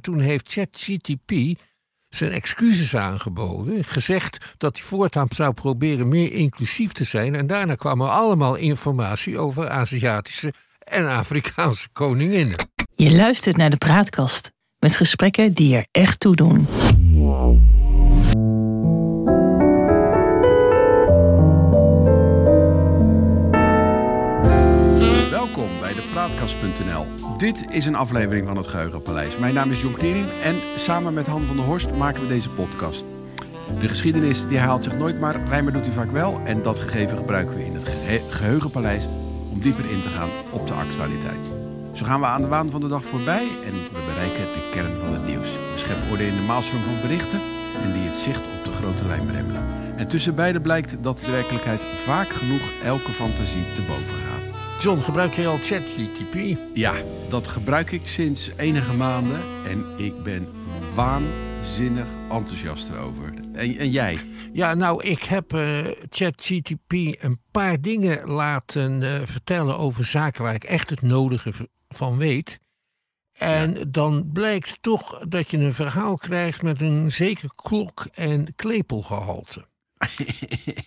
Toen heeft ChatGTP zijn excuses aangeboden. Gezegd dat hij voortaan zou proberen meer inclusief te zijn. En daarna kwam er allemaal informatie over Aziatische en Afrikaanse koninginnen. Je luistert naar de praatkast met gesprekken die er echt toe doen. Dit is een aflevering van het Geheugenpaleis. Mijn naam is John Knierim en samen met Han van der Horst maken we deze podcast. De geschiedenis die herhaalt zich nooit, maar Rijmer doet hij vaak wel. En dat gegeven gebruiken we in het Gehe- Geheugenpaleis om dieper in te gaan op de actualiteit. Zo gaan we aan de waan van de dag voorbij en we bereiken de kern van het nieuws. We scheppen orde in de maalstroom van berichten en die het zicht op de grote lijn beremmelen. En tussen beiden blijkt dat de werkelijkheid vaak genoeg elke fantasie te boven gaat. John, gebruik jij al ChatGTP? Ja, dat gebruik ik sinds enige maanden en ik ben waanzinnig enthousiast erover. En, en jij? Ja, nou, ik heb eh, ChatGTP een paar dingen laten eh, vertellen over zaken waar ik echt het nodige van weet. En dan blijkt toch dat je een verhaal krijgt met een zeker klok- en klepelgehalte.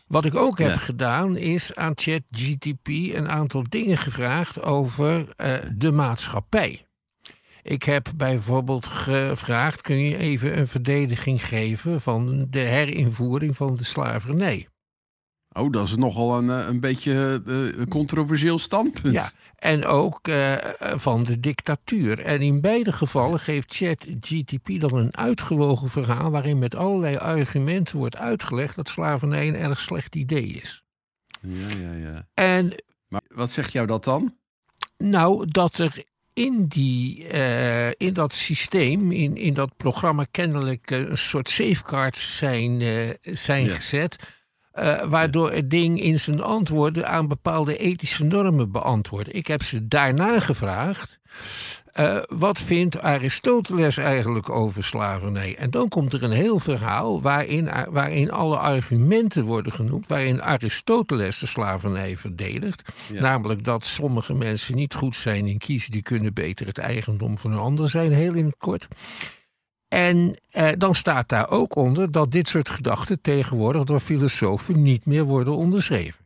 Wat ik ook heb Ja. gedaan is aan ChatGTP een aantal dingen gevraagd over eh, de maatschappij. Ik heb bijvoorbeeld gevraagd: kun je even een verdediging geven van de herinvoering van de slavernij? Oh, dat is nogal een, eh, een beetje eh, een controversieel standpunt. Ja, en ook eh, van de dictatuur. En in beide gevallen geeft ChatGTP dan een uitgewogen verhaal waarin met allerlei argumenten wordt uitgelegd dat slavernij een erg slecht idee is. ja, ja. ja. En Maar wat zegt jou dat dan? Nou, dat er in, die, in dat systeem, in, in dat programma, kennelijk een soort safeguards zijn, zijn Ja. gezet. Eh, waardoor het ding in zijn antwoorden aan bepaalde ethische normen beantwoordt. Ik heb ze daarna gevraagd. eh, wat vindt Aristoteles eigenlijk over slavernij? En dan komt er een heel verhaal waarin, waarin alle argumenten worden genoemd, waarin Aristoteles de slavernij verdedigt. Ja. Namelijk dat sommige mensen niet goed zijn in kiezen, die kunnen beter het eigendom van een ander zijn, heel in het kort. En eh, dan staat daar ook onder dat dit soort gedachten tegenwoordig door filosofen niet meer worden onderschreven.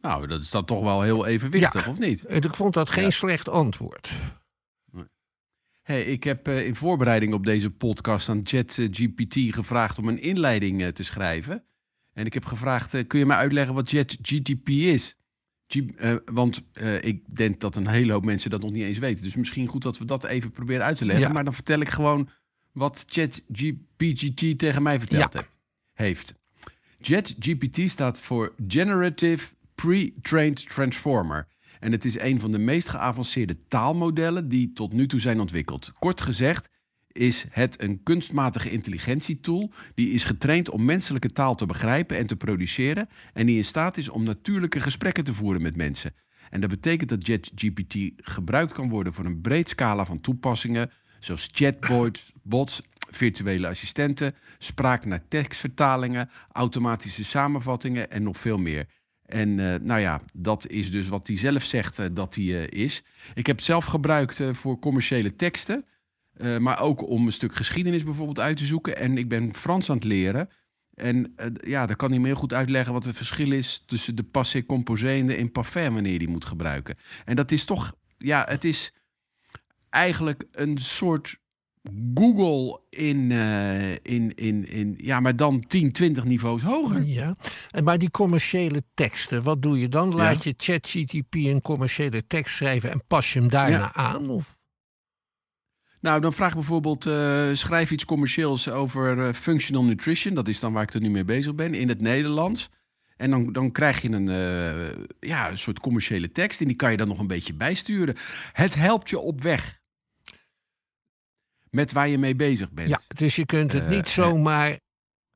Nou, dat is dan toch wel heel evenwichtig, Ja. of niet? Ik vond dat geen Ja. slecht antwoord. Hey, ik heb eh, in voorbereiding op deze podcast aan ChatGPT gevraagd om een inleiding eh, te schrijven. En ik heb gevraagd, eh, kun je mij uitleggen wat ChatGPT is? G- want ik denk dat een hele hoop mensen dat nog niet eens weten. Dus misschien goed dat we dat even proberen uit te leggen. Ja. Maar dan vertel ik gewoon wat ChatGPT tegen mij verteld Ja. heeft. ChatGPT staat voor Generative Pre-Trained Transformer. En het is een van de meest geavanceerde taalmodellen die tot nu toe zijn ontwikkeld. Kort gezegd is het een kunstmatige intelligentietool die is getraind om menselijke taal te begrijpen en te produceren en die in staat is om natuurlijke gesprekken te voeren met mensen. En dat betekent dat ChatGPT gebruikt kan worden voor een breed scala van toepassingen, zoals chatbots, bots, virtuele assistenten, spraak naar tekstvertalingen, automatische samenvattingen en nog veel meer. En eh, nou ja, dat is dus wat hij zelf zegt eh, dat hij eh, is. Ik heb het zelf gebruikt voor commerciële teksten. maar ook om een stuk geschiedenis bijvoorbeeld uit te zoeken. En ik ben Frans aan het leren. En ja, dan kan hij me heel goed uitleggen wat het verschil is tussen de passé composé en de imparfait wanneer je die moet gebruiken. En dat is toch, ja, het is eigenlijk een soort Google in, eh, in, in, in ja, maar dan 10, 20 niveaus hoger. Ja. En maar die commerciële teksten, wat doe je dan? Laat je ChatGTP een commerciële tekst schrijven en pas je hem daarna Ja. aan? Of? Nou, dan vraag ik bijvoorbeeld, eh, schrijf iets commercieels over eh, functional nutrition. Dat is dan waar ik er nu mee bezig ben, in het Nederlands. En dan, dan krijg je een, ja, een soort commerciële tekst en die kan je dan nog een beetje bijsturen. Het helpt je op weg. Met waar je mee bezig bent. Ja, dus je kunt het Eh, niet zomaar,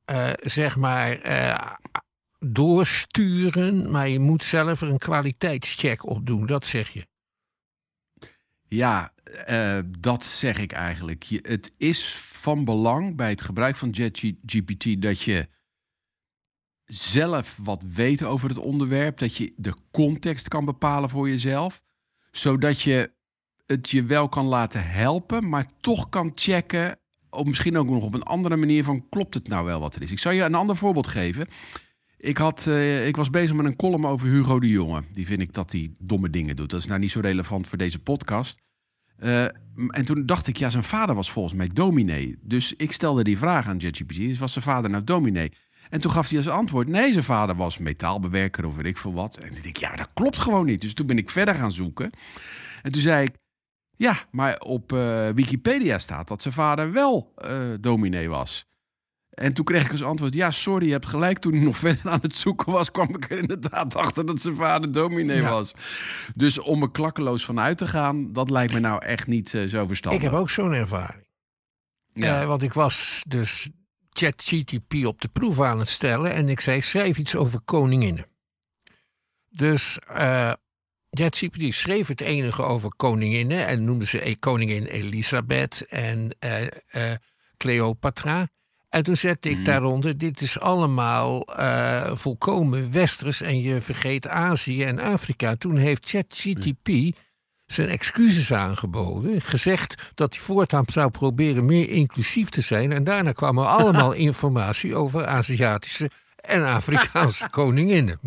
eh, zeg maar, eh, doorsturen, maar je moet zelf er een kwaliteitscheck op doen, dat zeg je. Ja, eh, dat zeg ik eigenlijk. Je, het is van belang bij het gebruik van ChatGPT dat je zelf wat weet over het onderwerp, dat je de context kan bepalen voor jezelf, zodat je het je wel kan laten helpen, maar toch kan checken, of misschien ook nog op een andere manier van klopt het nou wel wat er is. Ik zal je een ander voorbeeld geven. Ik, had, eh, ik was bezig met een column over Hugo de Jonge. Die vind ik dat hij domme dingen doet. Dat is nou niet zo relevant voor deze podcast. Uh, en toen dacht ik, ja, zijn vader was volgens mij dominee. Dus ik stelde die vraag aan ChatGPT. Was zijn vader nou dominee? En toen gaf hij als antwoord: nee, zijn vader was metaalbewerker of weet ik veel wat. En toen dacht ik: ja, dat klopt gewoon niet. Dus toen ben ik verder gaan zoeken. En toen zei ik: ja, maar op uh, Wikipedia staat dat zijn vader wel uh, dominee was. En toen kreeg ik als antwoord: ja, sorry, je hebt gelijk. Toen ik nog verder aan het zoeken was, kwam ik er inderdaad achter dat zijn vader dominee was. Dus om er klakkeloos van uit te gaan, dat lijkt me nou echt niet uh, zo verstandig. Ik heb ook zo'n ervaring. Ja. want ik was dus ChatGTP op de proef aan het stellen en ik zei: schrijf iets over koninginnen. Dus uh, ChatGPT schreef het enige over koninginnen en noemde ze e- koningin Elisabeth en uh, uh, Cleopatra. En toen zette ik mm. daaronder: dit is allemaal volkomen westers en je vergeet Azië en Afrika. Toen heeft ChatGTP zijn excuses aangeboden. Gezegd dat hij voortaan zou proberen meer inclusief te zijn. En daarna kwam er allemaal informatie over Aziatische en Afrikaanse koninginnen.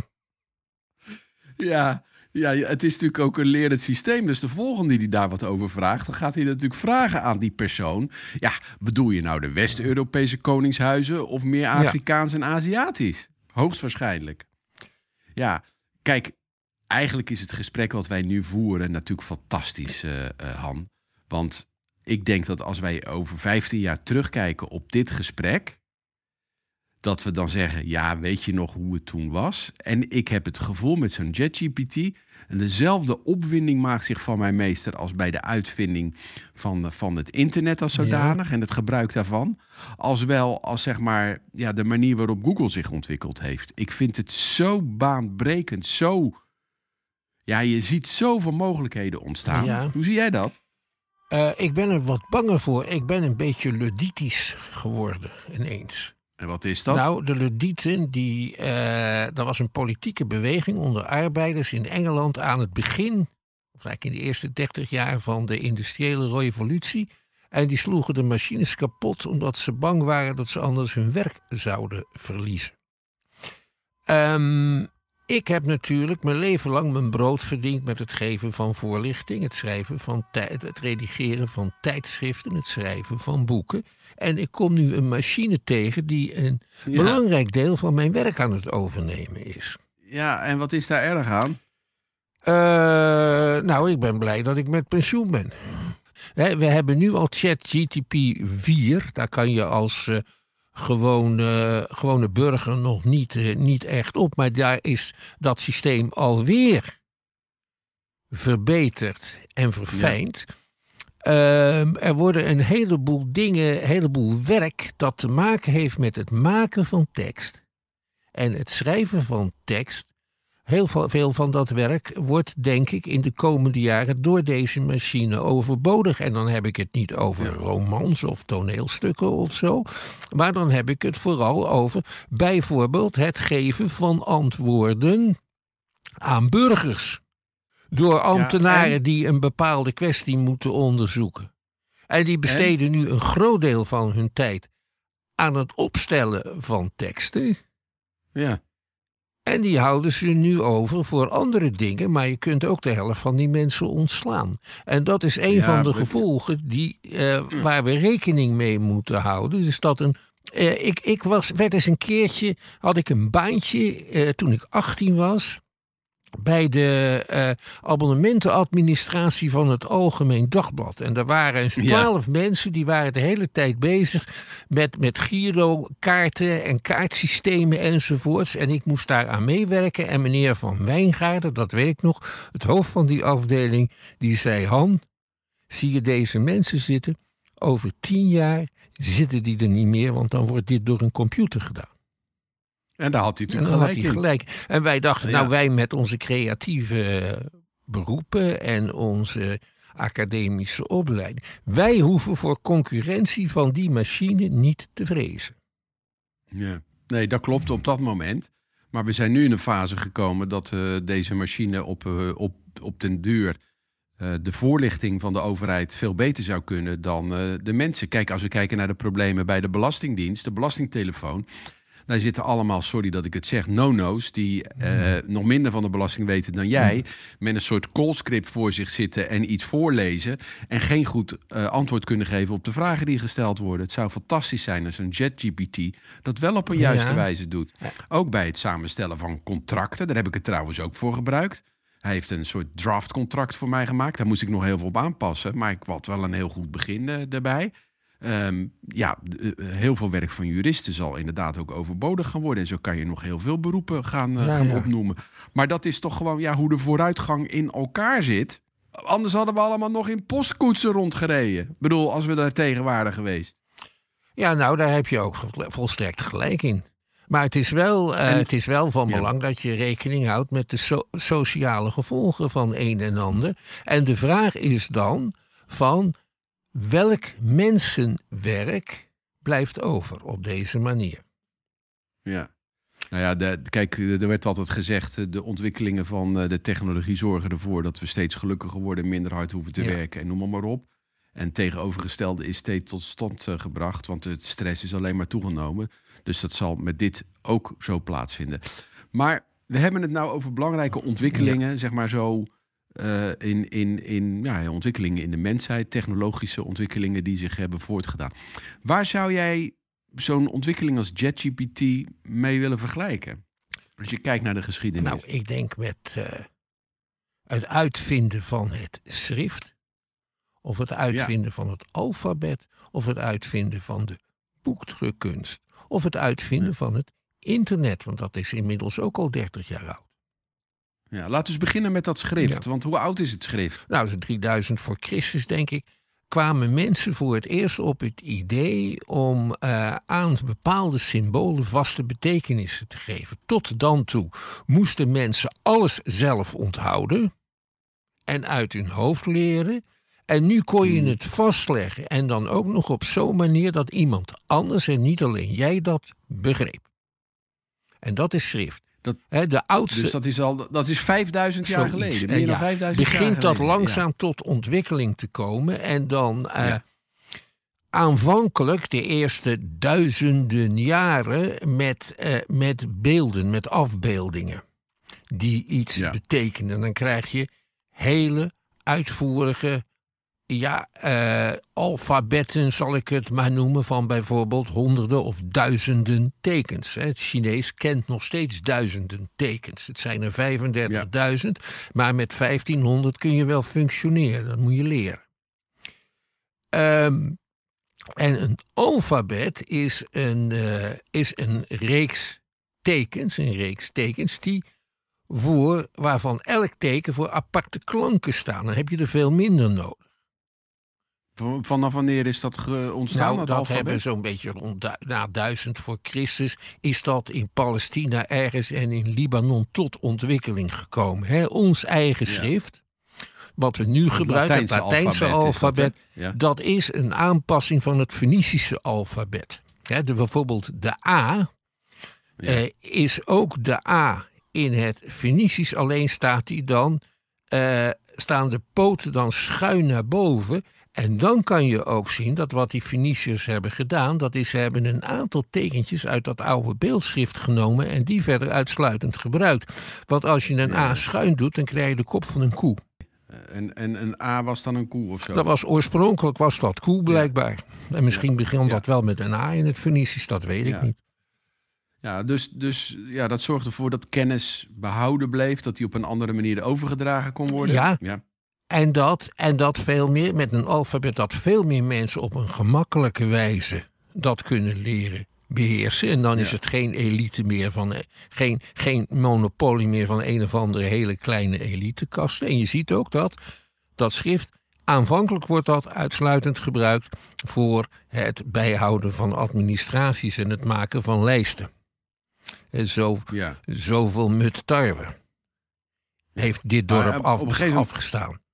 Ja, ja, het is natuurlijk ook een lerend systeem. Dus de volgende die daar wat over vraagt, dan gaat hij natuurlijk vragen aan die persoon. Ja, bedoel je nou de West-Europese koningshuizen of meer Afrikaans en Aziatisch? Hoogstwaarschijnlijk. Ja, kijk, eigenlijk is het gesprek wat wij nu voeren natuurlijk fantastisch, uh, uh, Han. Want ik denk dat als wij over 15 jaar terugkijken op dit gesprek, dat we dan zeggen: ja, weet je nog hoe het toen was? En ik heb het gevoel met zo'n JetGPT. Dezelfde opwinding maakt zich van mijn meester als bij de uitvinding van, van het internet als zodanig en het gebruik daarvan. Als wel als zeg maar ja, de manier waarop Google zich ontwikkeld heeft. Ik vind het zo baanbrekend, zo ja, je ziet zoveel mogelijkheden ontstaan. Hoe zie jij dat? Uh, ik ben er wat banger voor. Ik ben een beetje luditisch geworden ineens. En wat is dat? Nou, de Ludieten, die, uh, dat was een politieke beweging onder arbeiders in Engeland aan het begin, of eigenlijk in de eerste 30 jaar van de industriële revolutie. En die sloegen de machines kapot omdat ze bang waren dat ze anders hun werk zouden verliezen. Um, ik heb natuurlijk mijn leven lang mijn brood verdiend met het geven van voorlichting, het schrijven van tijd, het redigeren van tijdschriften, het schrijven van boeken. En ik kom nu een machine tegen die een belangrijk deel van mijn werk aan het overnemen is. Ja, en wat is daar erg aan? Uh, nou, ik ben blij dat ik met pensioen ben. We hebben nu al ChatGTP 4. Daar kan je als uh, gewone, gewone burger nog niet, eh, niet echt op. Maar daar is dat systeem alweer verbeterd en verfijnd. Ehm, er worden een heleboel dingen, een heleboel werk dat te maken heeft met het maken van tekst en het schrijven van tekst Heel veel van dat werk wordt, denk ik, in de komende jaren door deze machine overbodig. En dan heb ik het niet over romans of toneelstukken of zo. Maar dan heb ik het vooral over bijvoorbeeld het geven van antwoorden aan burgers. Door ambtenaren die een bepaalde kwestie moeten onderzoeken. En die besteden nu een groot deel van hun tijd aan het opstellen van teksten. Ja. En die houden ze nu over voor andere dingen, maar je kunt ook de helft van die mensen ontslaan. En dat is een van de gevolgen die, uh, waar we rekening mee moeten houden. Dus dat een. Uh, ik, ik was, werd eens een keertje, had ik een baantje uh, toen ik 18 was bij de uh, abonnementenadministratie van het Algemeen Dagblad. En er waren twaalf mensen die waren de hele tijd bezig met, met girokaarten en kaartsystemen enzovoorts. En ik moest daar aan meewerken. En meneer Van Wijngaarden, dat weet ik nog, het hoofd van die afdeling, die zei: Han, zie je deze mensen zitten? Over tien jaar zitten die er niet meer, want dan wordt dit door een computer gedaan. En daar had hij natuurlijk gelijk, hij gelijk En wij dachten, nou wij met onze creatieve beroepen en onze academische opleiding, wij hoeven voor concurrentie van die machine niet te vrezen. Ja, nee, dat klopt op dat moment. Maar we zijn nu in een fase gekomen dat uh, deze machine op, uh, op, op den duur eh, de voorlichting van de overheid veel beter zou kunnen dan eh, de mensen. Kijk, als we kijken naar de problemen bij de Belastingdienst, de belastingtelefoon. Daar zitten allemaal, sorry dat ik het zeg, no-no's die eh, nog minder van de belasting weten dan jij. Met een soort callscript voor zich zitten en iets voorlezen. En geen goed eh, antwoord kunnen geven op de vragen die gesteld worden. Het zou fantastisch zijn als een ChatGPT dat wel op een juiste Ja. wijze doet. Ook bij het samenstellen van contracten. Daar heb ik het trouwens ook voor gebruikt. Hij heeft een soort draftcontract voor mij gemaakt. Daar moest ik nog heel veel op aanpassen. Maar ik had wel een heel goed begin eh, daarbij. Ehm, ja, eh, heel veel werk van juristen zal inderdaad ook overbodig gaan worden. En zo kan je nog heel veel beroepen gaan, eh, Ja, gaan ja. opnoemen. Maar dat is toch gewoon ja, hoe de vooruitgang in elkaar zit. Anders hadden we allemaal nog in postkoetsen rondgereden. Ik bedoel, als we daar tegen waren geweest. Ja, nou, daar heb je ook volstrekt gelijk in. Maar het is wel, eh, En- het is wel van Ja. belang dat je rekening houdt met de so- sociale gevolgen van een en ander. En de vraag is dan van welk mensenwerk blijft over op deze manier? Ja. Nou ja, de, kijk, er werd altijd gezegd... eh, de ontwikkelingen van eh, de technologie zorgen ervoor... dat we steeds gelukkiger worden, en minder hard hoeven te Ja. werken en noem maar, op. En het tegenovergestelde is steeds tot stand eh, gebracht... want het stress is alleen maar toegenomen. Dus dat zal met dit ook zo plaatsvinden. Maar we hebben het nou over belangrijke ontwikkelingen... zeg maar zo eh, in, in, in ja, ontwikkelingen in de mensheid... technologische ontwikkelingen die zich hebben voortgedaan. Waar zou jij zo'n ontwikkeling als JetGPT mee willen vergelijken? Als je kijkt naar de geschiedenis. Nou, ik denk met eh, het uitvinden van het schrift, of het uitvinden van het alfabet, of het uitvinden van de boekdrukkunst, of het uitvinden Ja. van het internet, want dat is inmiddels ook al 30 jaar oud. Ja, laten we eens beginnen met dat schrift. Want hoe oud is het schrift? Nou, zo'n 3000 voor Christus, denk ik, kwamen mensen voor het eerst op het idee om eh, aan bepaalde symbolen vaste betekenissen te geven. Tot dan toe moesten mensen alles zelf onthouden en uit hun hoofd leren. En nu kon je Hmm. het vastleggen en dan ook nog op zo'n manier dat iemand anders en niet alleen jij dat begreep. En dat is schrift. Dat- de oudste Dus dat is al dat is 5000 jaar geleden. En Meer dan ja, 5000 jaar begint dat geleden. langzaam tot ontwikkeling te komen. En dan eh, Ja. aanvankelijk de eerste duizenden jaren met, eh, met beelden, met afbeeldingen. Die iets betekenen. Dan krijg je hele uitvoerige ja, eh, alfabetten, zal ik het maar noemen, van bijvoorbeeld honderden of duizenden tekens. Het Chinees kent nog steeds duizenden tekens. Het zijn er 35.000, maar met 1500 kun je wel functioneren. Dat moet je leren. Ehm, en een alfabet is een, eh, is een reeks tekens, een reeks tekens die voor, waarvan elk teken voor aparte klanken staan. Dan heb je er veel minder nodig. Van- Vanaf wanneer is dat ontstaan? Nou, dat alfabet? hebben zo'n beetje rond na 1000 voor Christus is dat in Palestina ergens en in Libanon tot ontwikkeling gekomen. Hè? Ons eigen Ja. schrift, wat we nu gebruiken, het Latijnse alfabet, is dat, hè? ja. dat is een aanpassing van het Fenicische alfabet. Hè, de, bijvoorbeeld de A Ja. eh, is ook de A in het Fenicisch, alleen staat die dan, eh, staan de poten dan schuin naar boven. En dan kan je ook zien dat wat die Feniciërs hebben gedaan, dat is ze hebben een aantal tekentjes uit dat oude beeldschrift genomen en die verder uitsluitend gebruikt. Want als je een A schuin doet, dan krijg je de kop van een koe. En, en een A was dan een koe of zo? Dat was oorspronkelijk was dat koe blijkbaar. En misschien begon Ja. dat wel met een A in het Fenicisch, dat weet ik niet. Ja, dus, dus ja, dat zorgde ervoor dat kennis behouden bleef, dat die op een andere manier overgedragen kon worden. Ja. ja. En dat, en dat veel meer, met een alfabet dat veel meer mensen op een gemakkelijke wijze dat kunnen leren beheersen. En dan is het geen elite meer van, eh, geen, geen monopolie meer van een of andere hele kleine elitekasten. En je ziet ook dat dat schrift, aanvankelijk wordt dat uitsluitend gebruikt voor het bijhouden van administraties en het maken van lijsten. En zo, ja. zoveel mut tarwe heeft dit dorp eh, op afgestaan.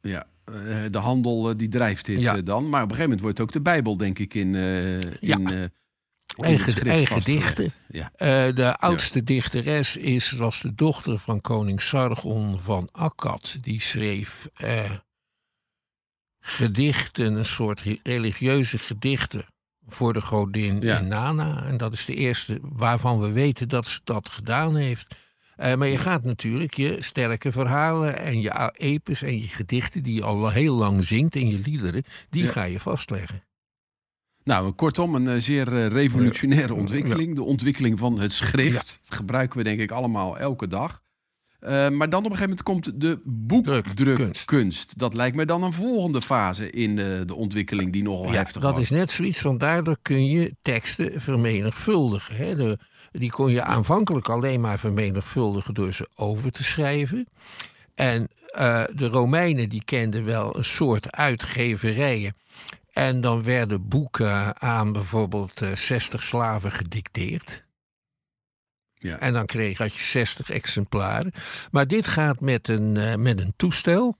Ja, eh, de handel eh, die drijft dit Ja. eh, dan. Maar op een gegeven moment wordt ook de Bijbel, denk ik, in, Ja. in, En, het ge- schrift en vastgelegd. gedichten. Ja. Eh, de oudste dichteres is, was de dochter van koning Sargon van Akkad. Die schreef gedichten, een soort religieuze gedichten voor de godin Ja. Inanna. En dat is de eerste waarvan we weten dat ze dat gedaan heeft. Eh, maar je gaat natuurlijk je sterke verhalen en je epes en je gedichten... die je al heel lang zingt en je liederen, die Ja. ga je vastleggen. Nou, kortom, een eh, zeer eh, revolutionaire ontwikkeling. De ontwikkeling van het schrift. Dat gebruiken we denk ik allemaal elke dag. Maar dan op een gegeven moment komt de boekdrukkunst. kunst. Dat lijkt me dan een volgende fase in eh, de ontwikkeling die nogal Ja, heftig dat was. is net zoiets van daardoor kun je teksten vermenigvuldigen. Hè. De, die kon je aanvankelijk alleen maar vermenigvuldigen door ze over te schrijven. En eh, de Romeinen die kenden wel een soort uitgeverijen. En dan werden boeken aan bijvoorbeeld eh 60 slaven gedicteerd. Ja. En dan kreeg had je 60 exemplaren. Maar dit gaat met een, eh, met een toestel.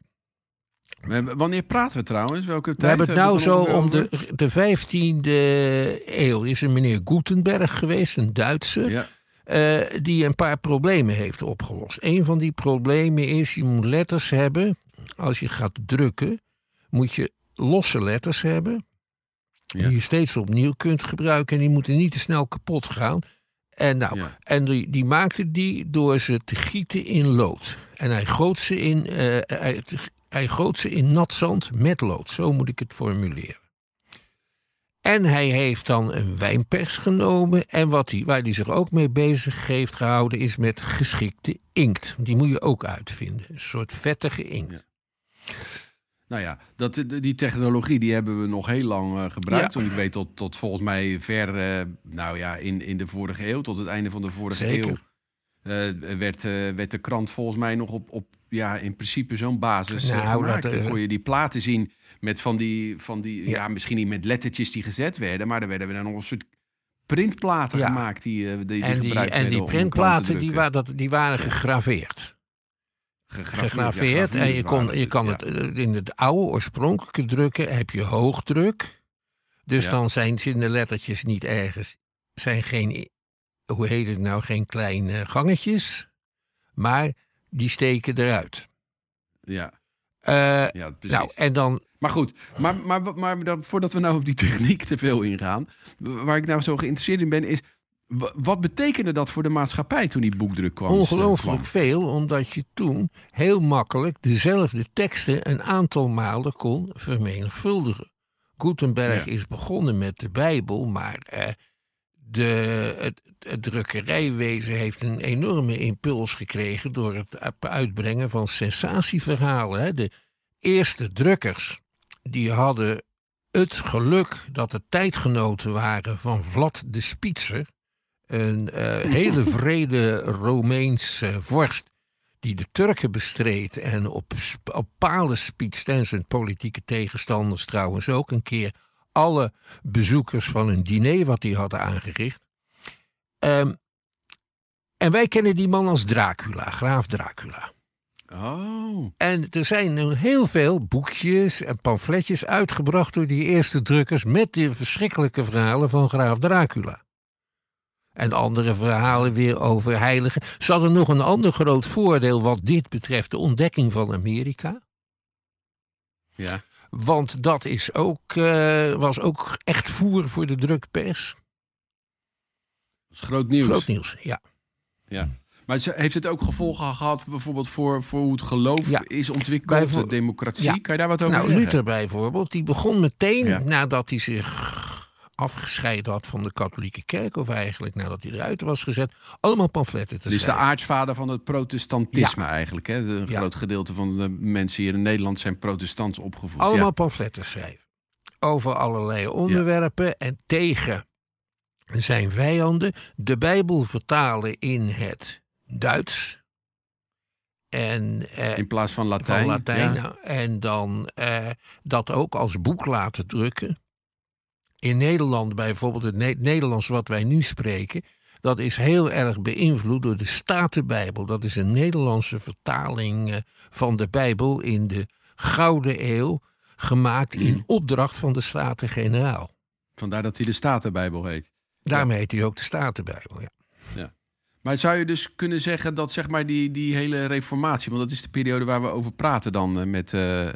Wanneer praten we trouwens? Welke We tijd hebben het nou zo om de, de 15e eeuw. Is een meneer Gutenberg geweest, een Duitser, Ja, eh, die een paar problemen heeft opgelost. Een van die problemen is, je moet letters hebben. Als je gaat drukken, moet je losse letters hebben. Ja. Die je steeds opnieuw kunt gebruiken. En die moeten niet te snel kapot gaan. En, nou, Ja. en die, die maakte die door ze te gieten in lood. En hij goot ze in, eh, hij, hij goot ze in nat zand met lood. Zo moet ik het formuleren. En hij heeft dan een wijnpers genomen. En wat hij, waar hij zich ook mee bezig heeft gehouden, is met geschikte inkt. Die moet je ook uitvinden. Een soort vettige inkt. Ja. Nou ja, dat, die technologie die hebben we nog heel lang eh, gebruikt. Ja. Want ik weet tot, tot volgens mij ver, eh, nou ja, in, in de vorige eeuw, tot het einde van de vorige Zeker. eeuw, werd, eh, werd de krant volgens mij nog op, op ja, in principe zo'n basis eh, Nou, gemaakt. dat, Dan eh, kon je die platen zien met van die, van die ja. Ja. misschien niet met lettertjes die gezet werden, maar er werden er nog een soort printplaten Ja. gemaakt die, eh, die, En die, en die printplaten die, wa- dat, die waren gegraveerd. Gegraveerd, gegraveerd. ja, en je, kon, je kan het eh, in het oude oorspronkelijke drukken heb je hoogdruk. Dus dan zijn zijn de lettertjes niet ergens. Zijn geen, hoe heet het nou, geen kleine gangetjes. Maar die steken eruit. Ja, Eh, ja, precies. nou, en dan. Maar goed, maar, maar, maar dan, voordat we nou op die techniek te veel ingaan, waar ik nou zo geïnteresseerd in ben, is wa- wat betekende dat voor de maatschappij toen die boekdruk kwam? Ongelooflijk kwam? veel, omdat je toen heel makkelijk dezelfde teksten een aantal malen kon vermenigvuldigen. Gutenberg Ja. is begonnen met de Bijbel, maar eh, de, het, het drukkerijwezen heeft een enorme impuls gekregen door het uitbrengen van sensatieverhalen. Hè. De eerste drukkers die hadden het geluk dat het tijdgenoten waren van Vlad de Spitser, een eh, hele vrede Romeinse vorst die de Turken bestreed en op, op palen spietste en zijn politieke tegenstanders trouwens ook een keer alle bezoekers van een diner wat hij hadden aangericht. Ehm, en wij kennen die man als Dracula, graaf Dracula. Oh, En er zijn nu heel veel boekjes en pamfletjes uitgebracht door die eerste drukkers met die verschrikkelijke verhalen van graaf Dracula. En andere verhalen weer over heiligen. Ze hadden nog een ander groot voordeel wat dit betreft, de ontdekking van Amerika. ja. Want dat is ook, eh, was ook echt voer voor de drukpers. Dat is groot nieuws. Groot nieuws, ja. Ja. Maar heeft het ook gevolgen gehad bijvoorbeeld voor, voor hoe het geloof Ja. is ontwikkeld, de democratie? Ja. Kan je daar wat over Nou, zeggen? Luther bijvoorbeeld, die begon meteen Ja. nadat hij zich afgescheiden had van de katholieke kerk, of eigenlijk nadat hij eruit was gezet, allemaal pamfletten te Het is de schrijven. aartsvader van het protestantisme eigenlijk. Hè? Een Ja. groot gedeelte van de mensen hier in Nederland zijn protestants opgevoed. allemaal Ja. pamfletten schrijven. Over allerlei onderwerpen en tegen zijn vijanden. De Bijbel vertalen in het Duits. En eh, In plaats van Latijn. van Latijn. Ja. nou, En dan eh, dat ook als boek laten drukken. In Nederland bijvoorbeeld, het Ne- Nederlands wat wij nu spreken, dat is heel erg beïnvloed door de Statenbijbel. Dat is een Nederlandse vertaling eh, van de Bijbel in de Gouden Eeuw, gemaakt in opdracht van de Staten-Generaal. Vandaar dat hij de Statenbijbel heet. Daarmee heet hij ook de Statenbijbel, ja. ja. Maar zou je dus kunnen zeggen dat zeg maar die, die hele reformatie... want dat is de periode waar we over praten dan... Uh, met uh,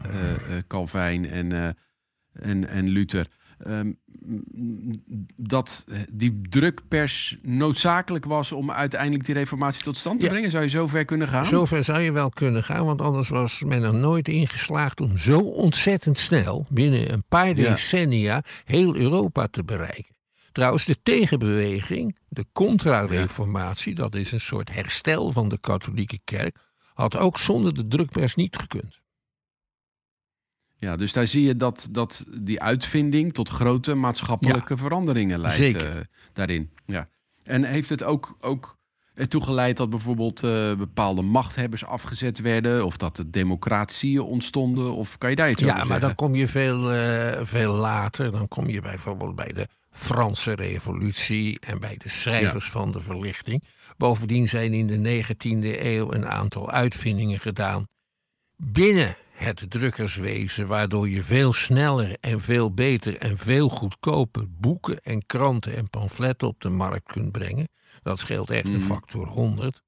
Calvijn en, en, en Luther... Um, dat die drukpers noodzakelijk was om uiteindelijk die reformatie tot stand te brengen? Zou je zo ver kunnen gaan? Zover zou je wel kunnen gaan, want anders was men er nooit in geslaagd om zo ontzettend snel, binnen een paar decennia, heel Europa te bereiken. Trouwens, de tegenbeweging, de contra-reformatie, dat is een soort herstel van de katholieke kerk, had ook zonder de drukpers niet gekund. Ja, dus daar zie je dat, dat die uitvinding tot grote maatschappelijke veranderingen leidt. Zeker. Uh, daarin. Ja. En heeft het ook, ook ertoe geleid dat bijvoorbeeld uh, bepaalde machthebbers afgezet werden? Of dat de democratieën ontstonden? Of kan je daar iets ja, over zeggen? Ja, maar dan kom je veel, uh, veel later. Dan kom je bijvoorbeeld bij de Franse revolutie en bij de schrijvers ja. van de verlichting. Bovendien zijn in de 19e eeuw een aantal uitvindingen gedaan binnen het drukkerswezen, waardoor je veel sneller en veel beter en veel goedkoper boeken en kranten en pamfletten op de markt kunt brengen. Dat scheelt echt een factor 100.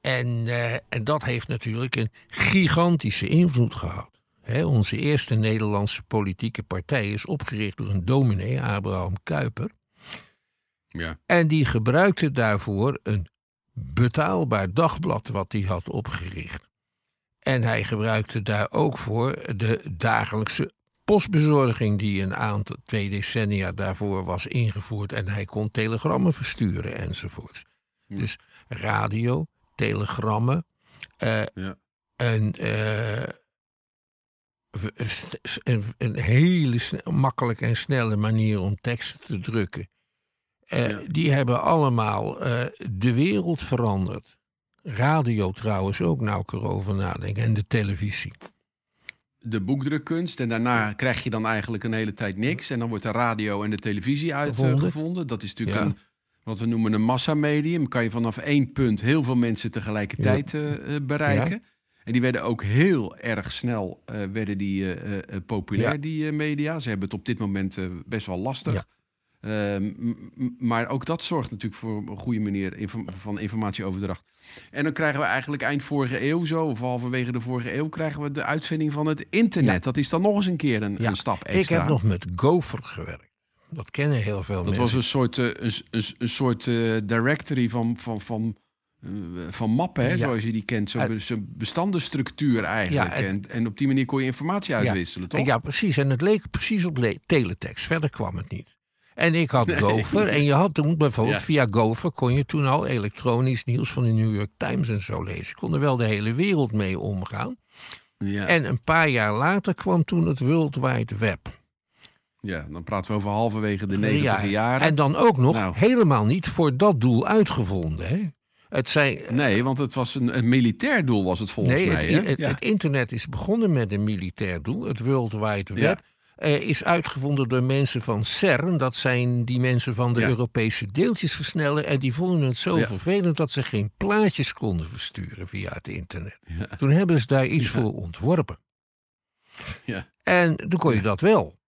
En, uh, en dat heeft natuurlijk een gigantische invloed gehad. He, onze eerste Nederlandse politieke partij is opgericht door een dominee, Abraham Kuyper. Ja. En die gebruikte daarvoor een betaalbaar dagblad wat hij had opgericht. En hij gebruikte daar ook voor de dagelijkse postbezorging die een aantal, twee decennia daarvoor was ingevoerd. En hij kon telegrammen versturen enzovoorts. Dus radio, telegrammen, uh, ja. een, uh, een, een, hele makkelijke en snelle manier om teksten te drukken. Uh, ja. Die hebben allemaal de wereld veranderd. Radio trouwens ook nou over nadenken. En de televisie. De boekdrukkunst. En daarna krijg je dan eigenlijk een hele tijd niks. En dan wordt de radio en de televisie uitgevonden. Dat is natuurlijk ja. een, wat we noemen een massamedium. Kan je vanaf één punt heel veel mensen tegelijkertijd ja. uh, bereiken. Ja. En die werden ook heel erg snel uh, werden die, uh, populair, die media. Ze hebben het op dit moment best wel lastig. Uh, maar ook dat zorgt natuurlijk voor een goede manier inform van informatieoverdracht. En dan krijgen we eigenlijk eind vorige eeuw zo, of halverwege de vorige eeuw, krijgen we de uitvinding van het internet. Ja. Dat is dan nog eens een keer een, ja. een, stap extra. Ik heb nog met Gopher gewerkt. Dat kennen heel veel dat mensen. Dat was een soort, uh, een, een, een, soort uh, directory van, van, van, uh, van mappen, hè, ja. zoals je die kent. Zo'n zo bestandenstructuur eigenlijk. En, en, en, op die manier kon je informatie uitwisselen, toch? Ja, precies. En het leek precies op teletext. Verder kwam het niet. En ik had Gopher. En je had toen bijvoorbeeld ja. via Gopher kon je toen al elektronisch nieuws van de New York Times en zo lezen. Je kon er wel de hele wereld mee omgaan. Ja. En een paar jaar later kwam toen het World Wide Web. Ja, dan praten we over halverwege de 90 jaren. En dan ook nog nou. helemaal niet voor dat doel uitgevonden. Hè? Het zijn, nee, want het was een, een, militair doel, was het volgens nee, mij. Het, het, ja. het, internet is begonnen met een militair doel, het World Wide Web. Uh, is uitgevonden door mensen van CERN. Dat zijn die mensen van de ja. Europese deeltjesversneller. En die vonden het zo ja. vervelend dat ze geen plaatjes konden versturen via het internet. Ja. Toen hebben ze daar iets voor ontworpen. En toen kon je dat wel.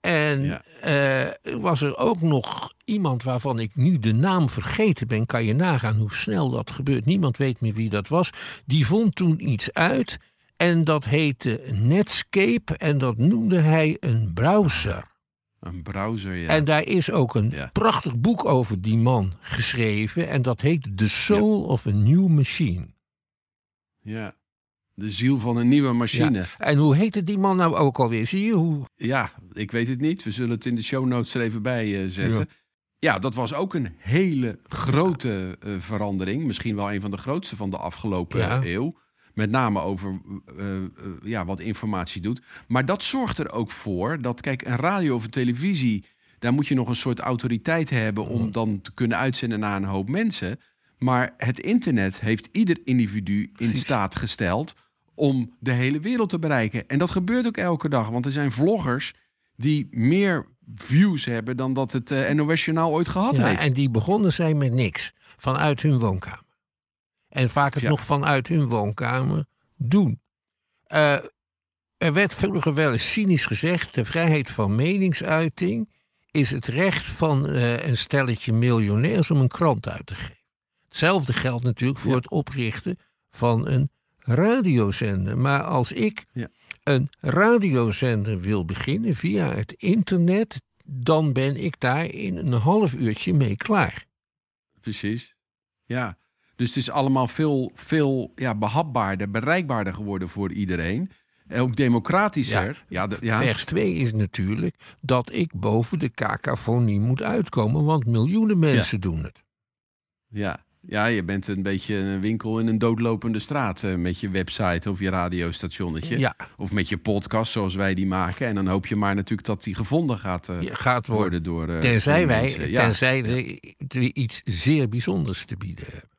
En uh, was er ook nog iemand waarvan ik nu de naam vergeten ben. Kan je nagaan hoe snel dat gebeurt. Niemand weet meer wie dat was. Die vond toen iets uit. En dat heette Netscape en dat noemde hij een browser. Een browser, ja. En daar is ook een ja. prachtig boek over die man geschreven. En dat heet The Soul ja. of a New Machine. Ja, de ziel van een nieuwe machine. Ja. En hoe heette die man nou ook alweer? Zie je hoe? Ja, ik weet het niet. We zullen het in de show notes er even bij uh, zetten. Ja, dat was ook een hele grote uh, verandering. Misschien wel een van de grootste van de afgelopen ja. eeuw. Met name over uh, uh, ja, wat informatie doet. Maar dat zorgt er ook voor dat, kijk, een radio of een televisie... daar moet je nog een soort autoriteit hebben... om dan te kunnen uitzenden naar een hoop mensen. Maar het internet heeft ieder individu in staat gesteld... om de hele wereld te bereiken. En dat gebeurt ook elke dag. Want er zijn vloggers die meer views hebben... dan dat het uh, NOS-journaal ooit gehad ja, heeft. En die begonnen zijn met niks. Vanuit hun woonkamer. En vaak het ja. nog vanuit hun woonkamer doen. Uh, er werd vroeger wel eens cynisch gezegd: de vrijheid van meningsuiting is het recht van eh, een stelletje miljonairs om een krant uit te geven. Hetzelfde geldt natuurlijk voor Ja. het oprichten van een radiozender. Maar als ik Ja. een radiozender wil beginnen via het internet, dan ben ik daar in een half uurtje mee klaar. Precies. Ja. Dus het is allemaal veel, veel ja, behapbaarder, bereikbaarder geworden voor iedereen. En ook democratischer. Ja, de- ja. Vers 2 is natuurlijk dat ik boven de cacophonie moet uitkomen, want miljoenen mensen doen het. Ja. ja, je bent een beetje een winkel in een doodlopende straat eh, met je website of je radiostationnetje. Ja, Of met je podcast zoals wij die maken. En dan hoop je maar natuurlijk dat die gevonden gaat eh, gaat worden. worden door. eh, Tenzij door wij. Ja, tenzij iets zeer bijzonders te bieden hebben.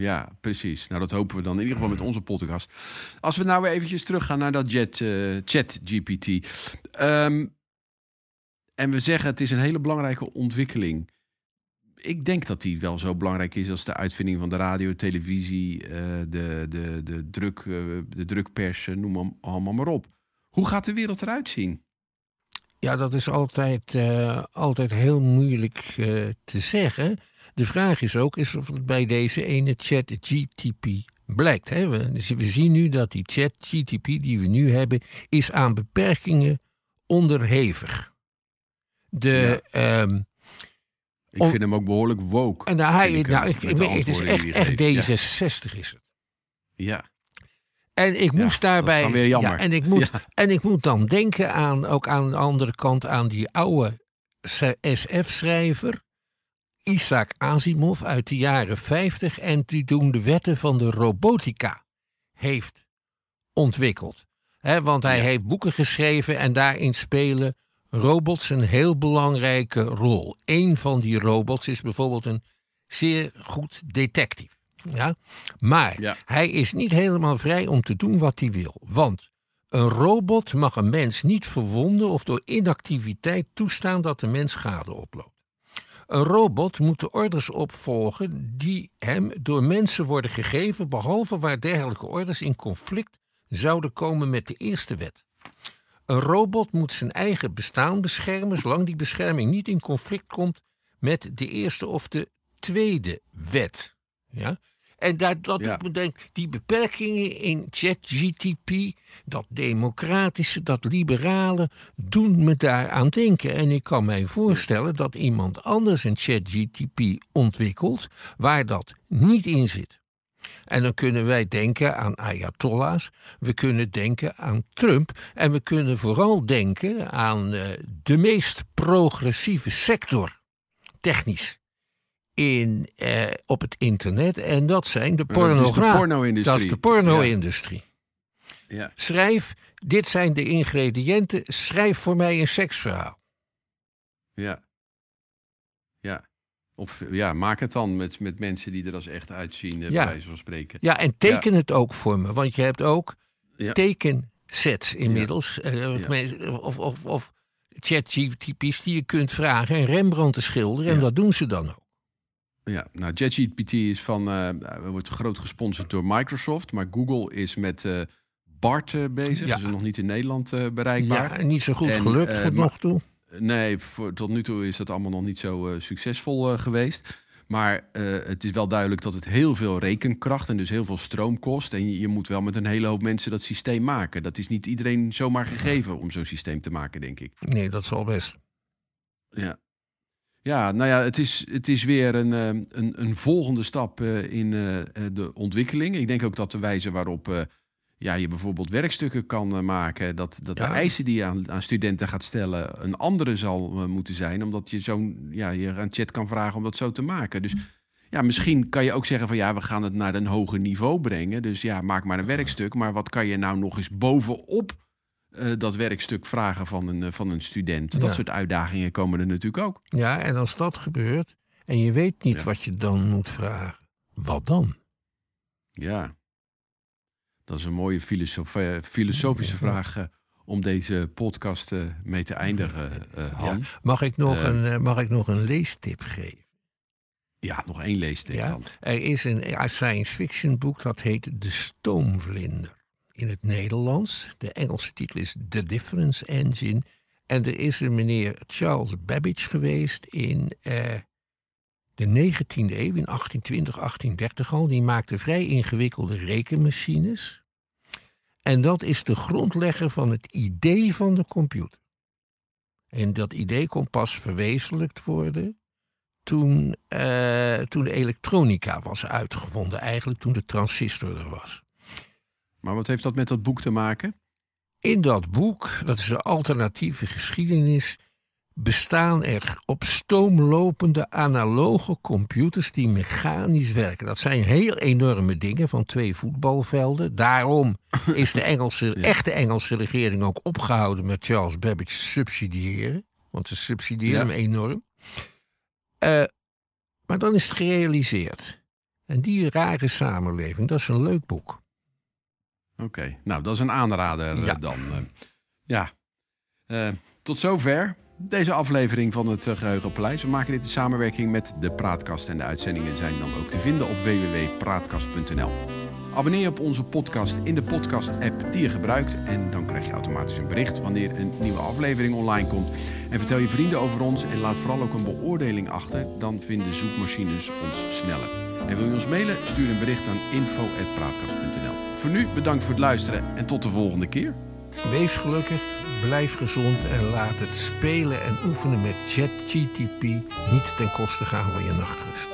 Ja, precies. Nou, dat hopen we dan in ieder geval met onze podcast. Als we nou weer eventjes teruggaan naar dat jet, eh, chat GPT. Ehm, en we zeggen het is een hele belangrijke ontwikkeling. Ik denk dat die wel zo belangrijk is als de uitvinding van de radio, televisie, eh, de, de, de, druk, eh, drukpers, eh, noem hem allemaal maar op. Hoe gaat de wereld eruit zien? Ja, dat is altijd, eh, altijd heel moeilijk eh, te zeggen. De vraag is ook is of het bij deze ene chat GTP blijkt. Hè? We, dus we zien nu dat die chat GTP die we nu hebben, is aan beperkingen onderhevig. De, ehm, Ik Om- vind hem ook behoorlijk woke. en nou, hij, ik, nou, ik, het is echt, die echt hij geeft. D66 is het. Ja, En ik Ja, moest dat is daarbij. dan weer jammer. Ja, en, ik moet, Ja. en ik moet dan denken aan, ook aan de andere kant, aan die oude SF-schrijver. Isaac Asimov uit de jaren 50 en die toen de wetten van de robotica heeft ontwikkeld. Want hij Ja. heeft boeken geschreven en daarin spelen robots een heel belangrijke rol. Een van die robots is bijvoorbeeld een zeer goed detective. Ja? Maar Ja. hij is niet helemaal vrij om te doen wat hij wil. Want een robot mag een mens niet verwonden of door inactiviteit toestaan dat de mens schade oploopt. Een robot moet de orders opvolgen die hem door mensen worden gegeven, behalve waar dergelijke orders in conflict zouden komen met de eerste wet. Een robot moet zijn eigen bestaan beschermen, zolang die bescherming niet in conflict komt met de eerste of de tweede wet. Ja? En dat, dat Ja. ik me denk, die beperkingen in ChatGTP, dat democratische, dat liberale, doen me daaraan denken. En ik kan mij voorstellen dat iemand anders een ChatGTP ontwikkelt waar dat niet in zit. En dan kunnen wij denken aan Ayatollahs, we kunnen denken aan Trump en we kunnen vooral denken aan eh, de meest progressieve sector, technisch, in, eh, op het internet. En dat zijn de pornografen. Dat is de porno-industrie. ja. Schrijf, dit zijn de ingrediënten, schrijf voor mij een seksverhaal. Ja. Ja. Of ja, maak het dan met, met mensen die er als echt uitzien, eh, Ja. bij wijze van spreken. Ja, en teken het ook voor me, want je hebt ook Ja. tekensets inmiddels. eh, Of, of, of, of ChatGPT's die je kunt vragen en Rembrandt te schilderen. En dat doen ze dan ook. Ja, nou, ChatGPT is van, eh, wordt groot gesponsord door Microsoft, maar Google is met eh, BART eh, bezig. Ja. Is nog niet in Nederland eh, bereikbaar. Ja, niet zo goed En, gelukt eh, tot nog toe. Nee, voor, tot nu toe is dat allemaal nog niet zo eh, succesvol eh, geweest. Maar eh, het is wel duidelijk dat het heel veel rekenkracht en dus heel veel stroom kost. En je, je moet wel met een hele hoop mensen dat systeem maken. Dat is niet iedereen zomaar gegeven om zo'n systeem te maken, denk ik. Nee, dat zal best. Ja. Ja, nou ja, het is, het is weer een, eh, een, een volgende stap eh, in eh, de ontwikkeling. Ik denk ook dat de wijze waarop ja, je bijvoorbeeld werkstukken kan maken, dat, dat Ja. de eisen die je aan, aan studenten gaat stellen een andere zal moeten zijn, omdat je zo'n, ja, je aan chat kan vragen om dat zo te maken. Dus ja, misschien kan je ook zeggen van ja, we gaan het naar een hoger niveau brengen. Dus ja, maak maar een werkstuk. Maar wat kan je nou nog eens bovenop eh, dat werkstuk vragen van een, eh, van een student? Dat Ja. soort uitdagingen komen er natuurlijk ook. Ja, en als dat gebeurt en je weet niet Ja. wat je dan moet vragen, wat dan? Ja, dat is een mooie filosof, filosofische vraag eh, om deze podcast mee te eindigen, Han. Ja. Mag ik nog, een, mag ik nog een leestip geven? nog één leestip Ja, dan. er is een ja, science fiction boek dat heet De Stoomvlinder. In het Nederlands. De Engelse titel is The Difference Engine. En er is een meneer Charles Babbage geweest in eh, de 19e eeuw, in 1820, 1830 al. Die maakte vrij ingewikkelde rekenmachines. En dat is de grondlegger van het idee van de computer. En dat idee kon pas verwezenlijkt worden toen, uh, toen de elektronica was uitgevonden, eigenlijk toen de transistor er was. Maar wat heeft dat met dat boek te maken? In dat boek, dat is een alternatieve geschiedenis, bestaan er op stoom lopende analoge computers die mechanisch werken. Dat zijn heel enorme dingen van twee voetbalvelden. Daarom is de Engelse, echte Engelse regering ook opgehouden met Charles Babbage subsidiëren. Want ze subsidiëren hem enorm. Uh, maar dan is het gerealiseerd. En die rare samenleving, dat is een leuk boek. Oké, nou dat is een aanrader eh, dan. Uh, ja, uh, tot zover deze aflevering van het Geheugenpaleis. We maken dit in samenwerking met de Praatkast. En de uitzendingen zijn dan ook te vinden op www.praatkast.nl. Abonneer op onze podcast in de podcast-app die je gebruikt. En dan krijg je automatisch een bericht wanneer een nieuwe aflevering online komt. En vertel je vrienden over ons en laat vooral ook een beoordeling achter. Dan vinden zoekmachines ons sneller. En wil je ons mailen? Stuur een bericht aan info.praatkast.nl. Voor nu bedankt voor het luisteren en tot de volgende keer. Wees gelukkig, blijf gezond en laat het spelen en oefenen met ChatGTP niet ten koste gaan van je nachtrust.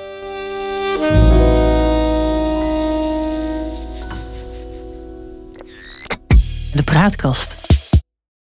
De Praatkast